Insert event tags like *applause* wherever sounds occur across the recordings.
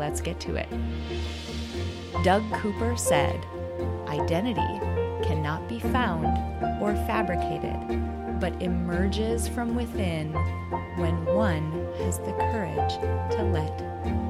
Let's get to it. Doug Cooper said, Identity cannot be found or fabricated, but emerges from within when one has the courage to let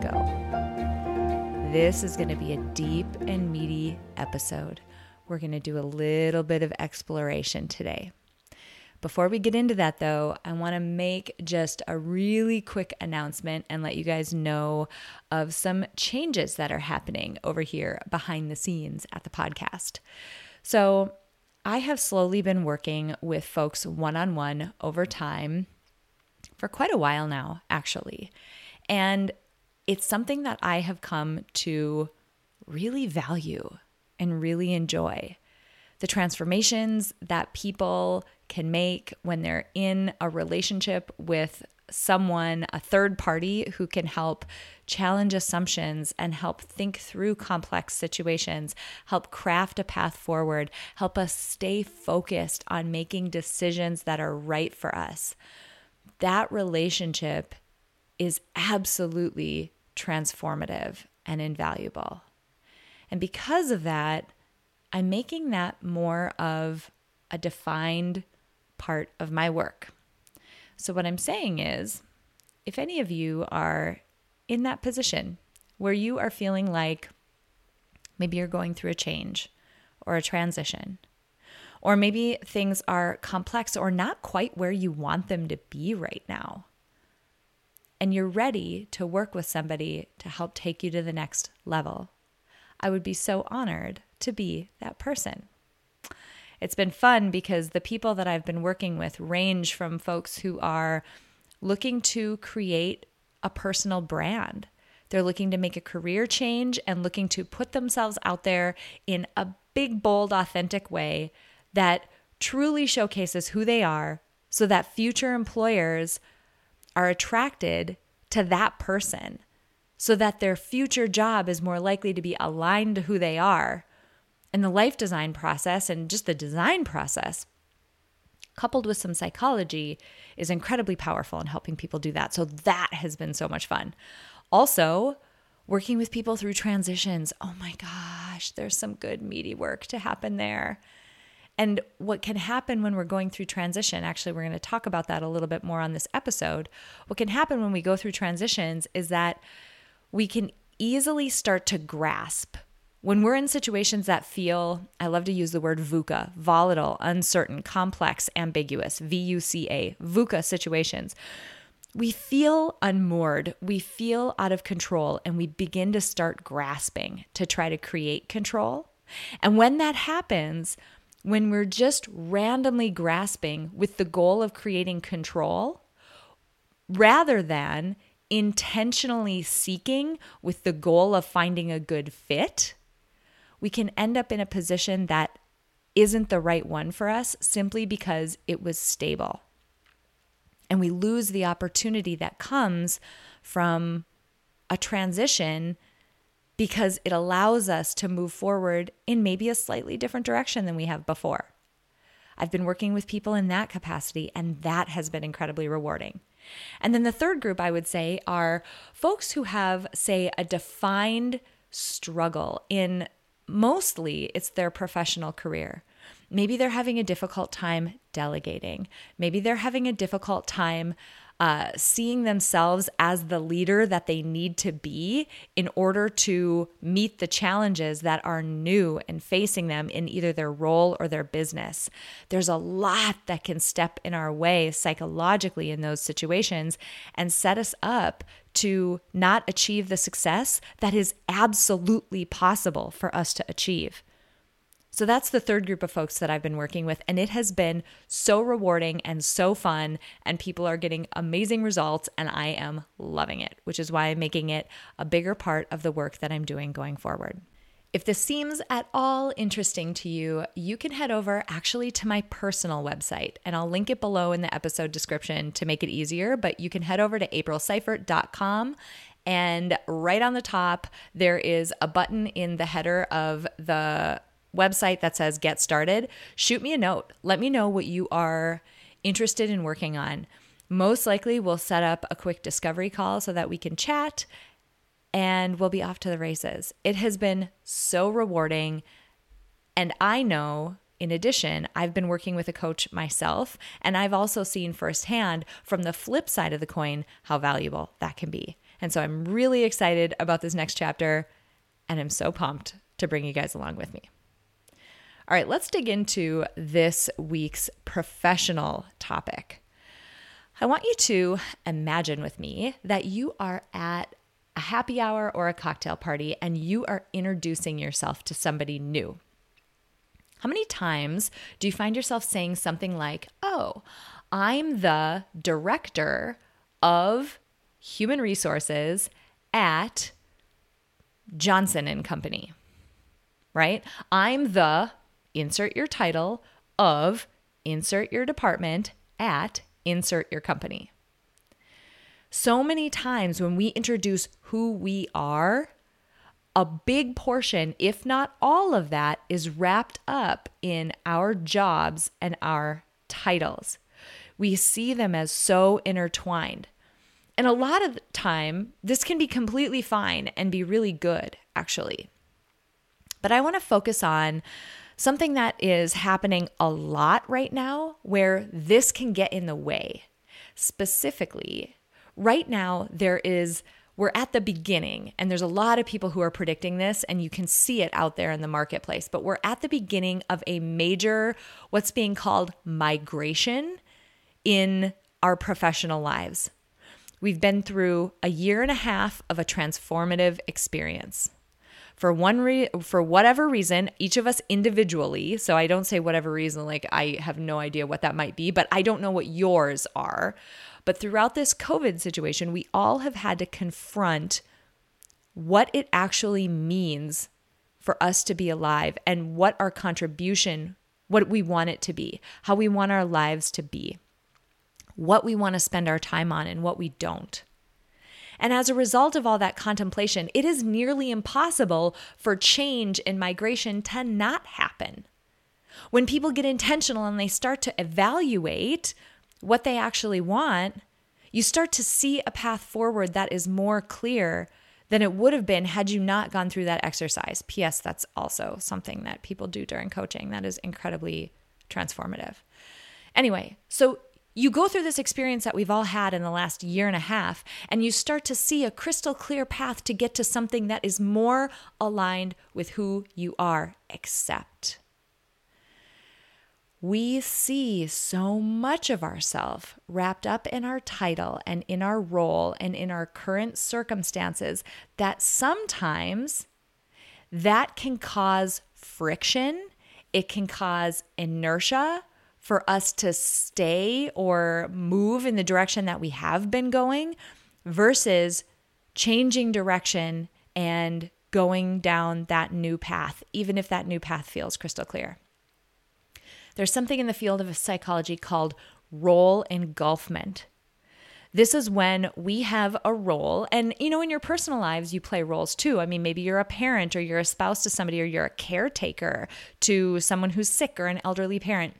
go. This is going to be a deep and meaty episode. We're going to do a little bit of exploration today. Before we get into that, though, I want to make just a really quick announcement and let you guys know of some changes that are happening over here behind the scenes at the podcast. So, I have slowly been working with folks one on one over time for quite a while now, actually. And it's something that I have come to really value and really enjoy. The transformations that people can make when they're in a relationship with someone, a third party who can help challenge assumptions and help think through complex situations, help craft a path forward, help us stay focused on making decisions that are right for us. That relationship is absolutely transformative and invaluable. And because of that, I'm making that more of a defined part of my work. So, what I'm saying is, if any of you are in that position where you are feeling like maybe you're going through a change or a transition, or maybe things are complex or not quite where you want them to be right now, and you're ready to work with somebody to help take you to the next level, I would be so honored to be that person it's been fun because the people that I've been working with range from folks who are looking to create a personal brand. They're looking to make a career change and looking to put themselves out there in a big, bold, authentic way that truly showcases who they are so that future employers are attracted to that person so that their future job is more likely to be aligned to who they are and the life design process and just the design process, coupled with some psychology, is incredibly powerful in helping people do that. So that has been so much fun. Also, working with people through transitions. Oh my gosh, there's some good meaty work to happen there. And what can happen when we're going through transition, actually, we're going to talk about that a little bit more on this episode. What can happen when we go through transitions is that we can easily start to grasp when we're in situations that feel, I love to use the word VUCA, volatile, uncertain, complex, ambiguous, V U C A, VUCA situations, we feel unmoored, we feel out of control, and we begin to start grasping to try to create control. And when that happens, when we're just randomly grasping with the goal of creating control, rather than intentionally seeking with the goal of finding a good fit, we can end up in a position that isn't the right one for us simply because it was stable. And we lose the opportunity that comes from a transition because it allows us to move forward in maybe a slightly different direction than we have before. I've been working with people in that capacity, and that has been incredibly rewarding. And then the third group I would say are folks who have, say, a defined struggle in mostly it's their professional career. Maybe they're having a difficult time delegating. Maybe they're having a difficult time uh, seeing themselves as the leader that they need to be in order to meet the challenges that are new and facing them in either their role or their business. There's a lot that can step in our way psychologically in those situations and set us up to not achieve the success that is absolutely possible for us to achieve. So that's the third group of folks that I've been working with. And it has been so rewarding and so fun. And people are getting amazing results. And I am loving it, which is why I'm making it a bigger part of the work that I'm doing going forward. If this seems at all interesting to you, you can head over actually to my personal website, and I'll link it below in the episode description to make it easier. But you can head over to aprilseifert.com, and right on the top, there is a button in the header of the website that says Get Started. Shoot me a note. Let me know what you are interested in working on. Most likely, we'll set up a quick discovery call so that we can chat and we'll be off to the races. It has been so rewarding. And I know, in addition, I've been working with a coach myself, and I've also seen firsthand from the flip side of the coin how valuable that can be. And so I'm really excited about this next chapter, and I'm so pumped to bring you guys along with me. All right, let's dig into this week's professional topic. I want you to imagine with me that you are at a happy hour or a cocktail party and you are introducing yourself to somebody new. How many times do you find yourself saying something like, Oh, I'm the director of human resources at Johnson and Company, right? I'm the insert your title of insert your department at insert your company. So many times when we introduce who we are, a big portion, if not all of that, is wrapped up in our jobs and our titles. We see them as so intertwined. And a lot of the time, this can be completely fine and be really good, actually. But I want to focus on something that is happening a lot right now where this can get in the way. Specifically, right now there is we're at the beginning and there's a lot of people who are predicting this and you can see it out there in the marketplace. But we're at the beginning of a major what's being called migration in our professional lives. We've been through a year and a half of a transformative experience. For one re- for whatever reason each of us individually so i don't say whatever reason like i have no idea what that might be but i don't know what yours are but throughout this COVID situation, we all have had to confront what it actually means for us to be alive and what our contribution, what we want it to be, how we want our lives to be, what we want to spend our time on and what we don't. And as a result of all that contemplation, it is nearly impossible for change and migration to not happen. When people get intentional and they start to evaluate what they actually want, you start to see a path forward that is more clear than it would have been had you not gone through that exercise. P.S. That's also something that people do during coaching that is incredibly transformative. Anyway, so you go through this experience that we've all had in the last year and a half, and you start to see a crystal clear path to get to something that is more aligned with who you are, except we see so much of ourselves wrapped up in our title and in our role and in our current circumstances that sometimes that can cause friction it can cause inertia for us to stay or move in the direction that we have been going versus changing direction and going down that new path even if that new path feels crystal clear there's something in the field of psychology called role engulfment. This is when we have a role, and you know, in your personal lives, you play roles too. I mean, maybe you're a parent, or you're a spouse to somebody, or you're a caretaker to someone who's sick or an elderly parent.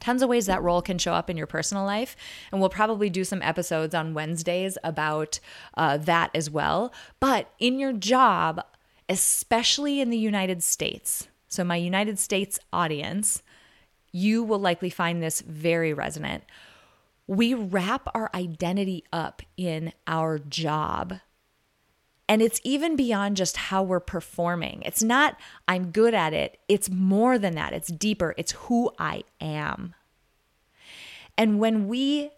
Tons of ways that role can show up in your personal life. And we'll probably do some episodes on Wednesdays about uh, that as well. But in your job, especially in the United States, so my United States audience, you will likely find this very resonant. We wrap our identity up in our job. And it's even beyond just how we're performing. It's not, I'm good at it. It's more than that. It's deeper. It's who I am. And when we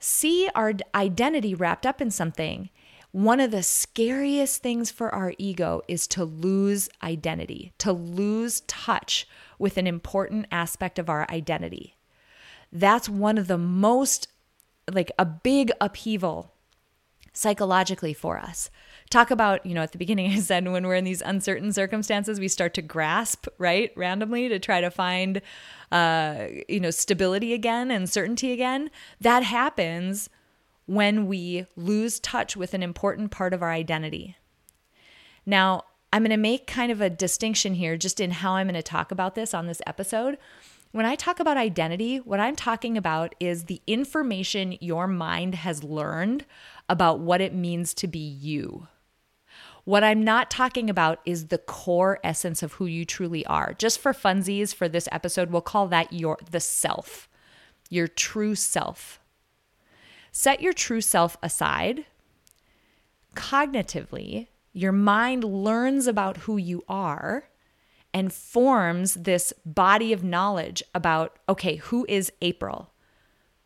see our identity wrapped up in something, one of the scariest things for our ego is to lose identity, to lose touch with an important aspect of our identity. That's one of the most, like, a big upheaval psychologically for us. Talk about, you know, at the beginning, *laughs* I said when we're in these uncertain circumstances, we start to grasp, right, randomly to try to find, uh, you know, stability again and certainty again. That happens when we lose touch with an important part of our identity. Now, I'm going to make kind of a distinction here just in how I'm going to talk about this on this episode. When I talk about identity, what I'm talking about is the information your mind has learned about what it means to be you. What I'm not talking about is the core essence of who you truly are. Just for funsies for this episode, we'll call that your the self. Your true self. Set your true self aside. Cognitively, your mind learns about who you are and forms this body of knowledge about okay, who is April?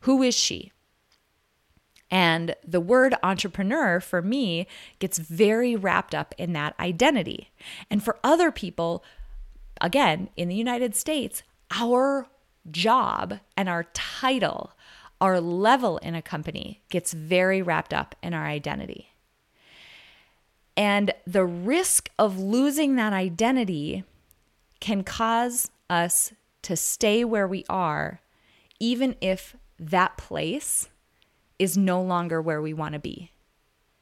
Who is she? And the word entrepreneur for me gets very wrapped up in that identity. And for other people, again, in the United States, our job and our title our level in a company gets very wrapped up in our identity. And the risk of losing that identity can cause us to stay where we are, even if that place is no longer where we want to be.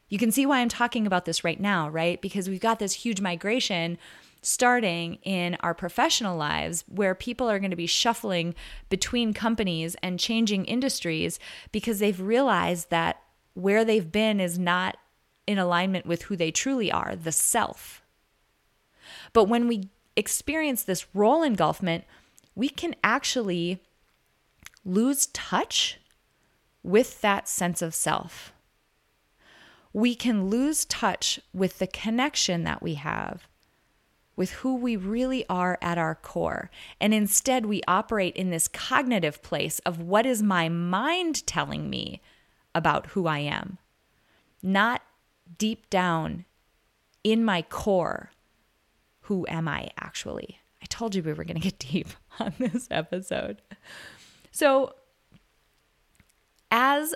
You can see why I'm talking about this right now, right? Because we've got this huge migration starting in our professional lives where people are going to be shuffling between companies and changing industries because they've realized that where they've been is not in alignment with who they truly are, the self. But when we experience this role engulfment, we can actually lose touch with that sense of self. We can lose touch with the connection that we have with who we really are at our core. And instead, we operate in this cognitive place of what is my mind telling me about who I am, not deep down in my core, who am I actually? I told you we were going to get *laughs* deep on this episode. So, as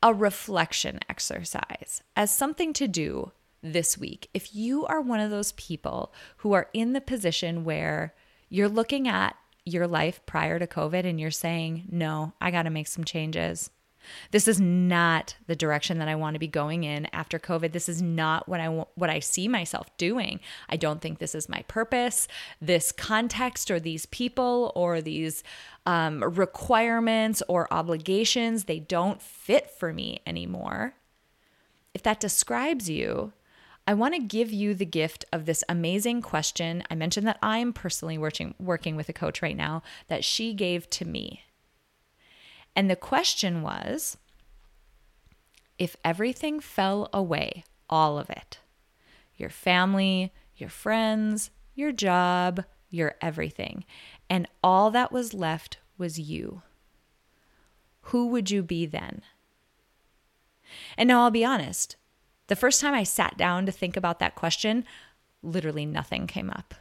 a reflection exercise, as something to do this week. If you are one of those people who are in the position where you're looking at your life prior to COVID and you're saying, no, I got to make some changes. This is not the direction that I want to be going in after COVID. This is not what I what I see myself doing. I don't think this is my purpose. This context or these people or these um, requirements or obligations they don't fit for me anymore. If that describes you, I want to give you the gift of this amazing question. I mentioned that I'm personally working working with a coach right now that she gave to me. And the question was if everything fell away, all of it, your family, your friends, your job, your everything, and all that was left was you, who would you be then? And now I'll be honest, the first time I sat down to think about that question, literally nothing came up.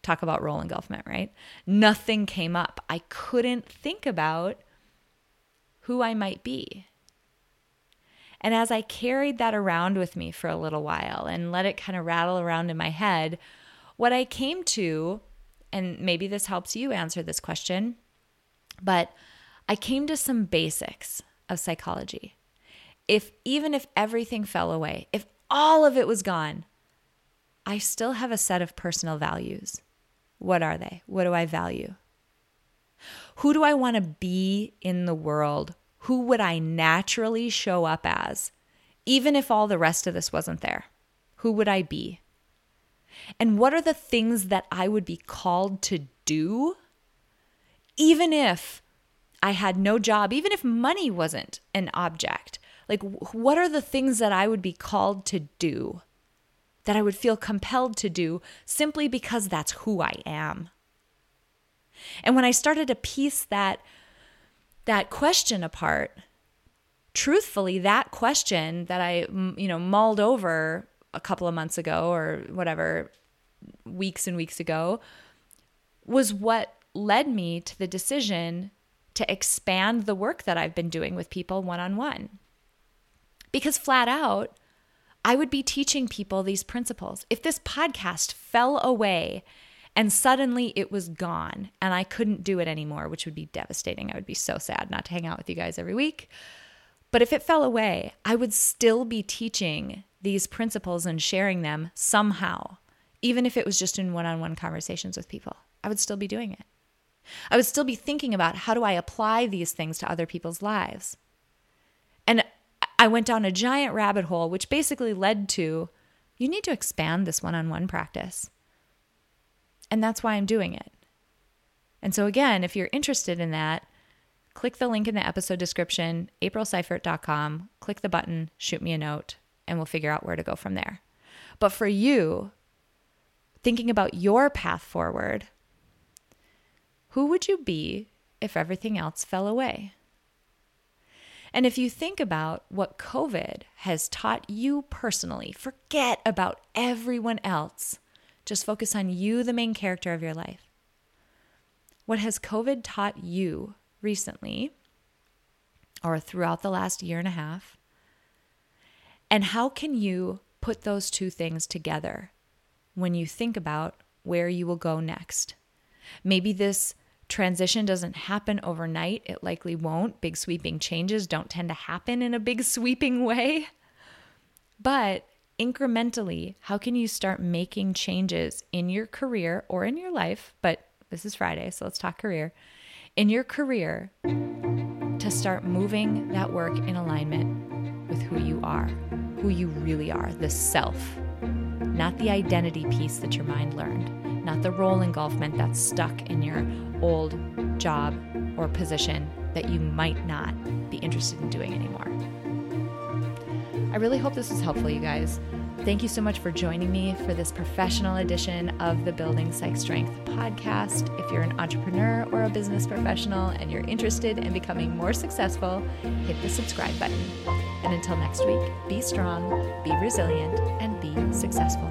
Talk about role engulfment, right? Nothing came up. I couldn't think about who I might be. And as I carried that around with me for a little while and let it kind of rattle around in my head, what I came to, and maybe this helps you answer this question, but I came to some basics of psychology if even if everything fell away, if all of it was gone, I still have a set of personal values. What are they? What do I value? Who do I want to be in the world? Who would I naturally show up as, even if all the rest of this wasn't there? Who would I be? And what are the things that I would be called to do, even if I had no job, even if money wasn't an object? Like, what are the things that I would be called to do, that I would feel compelled to do simply because that's who I am? And when I started to piece that, that question apart, truthfully, that question that I, you know, mulled over a couple of months ago or whatever, weeks and weeks ago, was what led me to the decision to expand the work that I've been doing with people one on one. Because flat out, I would be teaching people these principles. If this podcast fell away and suddenly it was gone and I couldn't do it anymore, which would be devastating, I would be so sad not to hang out with you guys every week. But if it fell away, I would still be teaching these principles and sharing them somehow, even if it was just in one on one conversations with people. I would still be doing it. I would still be thinking about how do I apply these things to other people's lives. And I went down a giant rabbit hole, which basically led to you need to expand this one on one practice. And that's why I'm doing it. And so, again, if you're interested in that, click the link in the episode description, aprilseifert.com, click the button, shoot me a note, and we'll figure out where to go from there. But for you, thinking about your path forward, who would you be if everything else fell away? And if you think about what COVID has taught you personally, forget about everyone else. Just focus on you, the main character of your life. What has COVID taught you recently or throughout the last year and a half? And how can you put those two things together when you think about where you will go next? Maybe this transition doesn't happen overnight. It likely won't. Big sweeping changes don't tend to happen in a big *laughs* sweeping way. But incrementally, how can you start making changes in your career or in your life? But this is Friday, so let's talk career in your career to start moving that work in alignment with who you are, who you really are, the self, not the identity piece that your mind learned, not the role engulfment that's stuck in your old job or position that you might not be interested in doing anymore. I really hope this was helpful, you guys. Thank you so much for joining me for this professional edition of the Building Psych Strength podcast. If you're an entrepreneur or a business professional and you're interested in becoming more successful, hit the subscribe button. And until next week, be strong, be resilient, and be successful.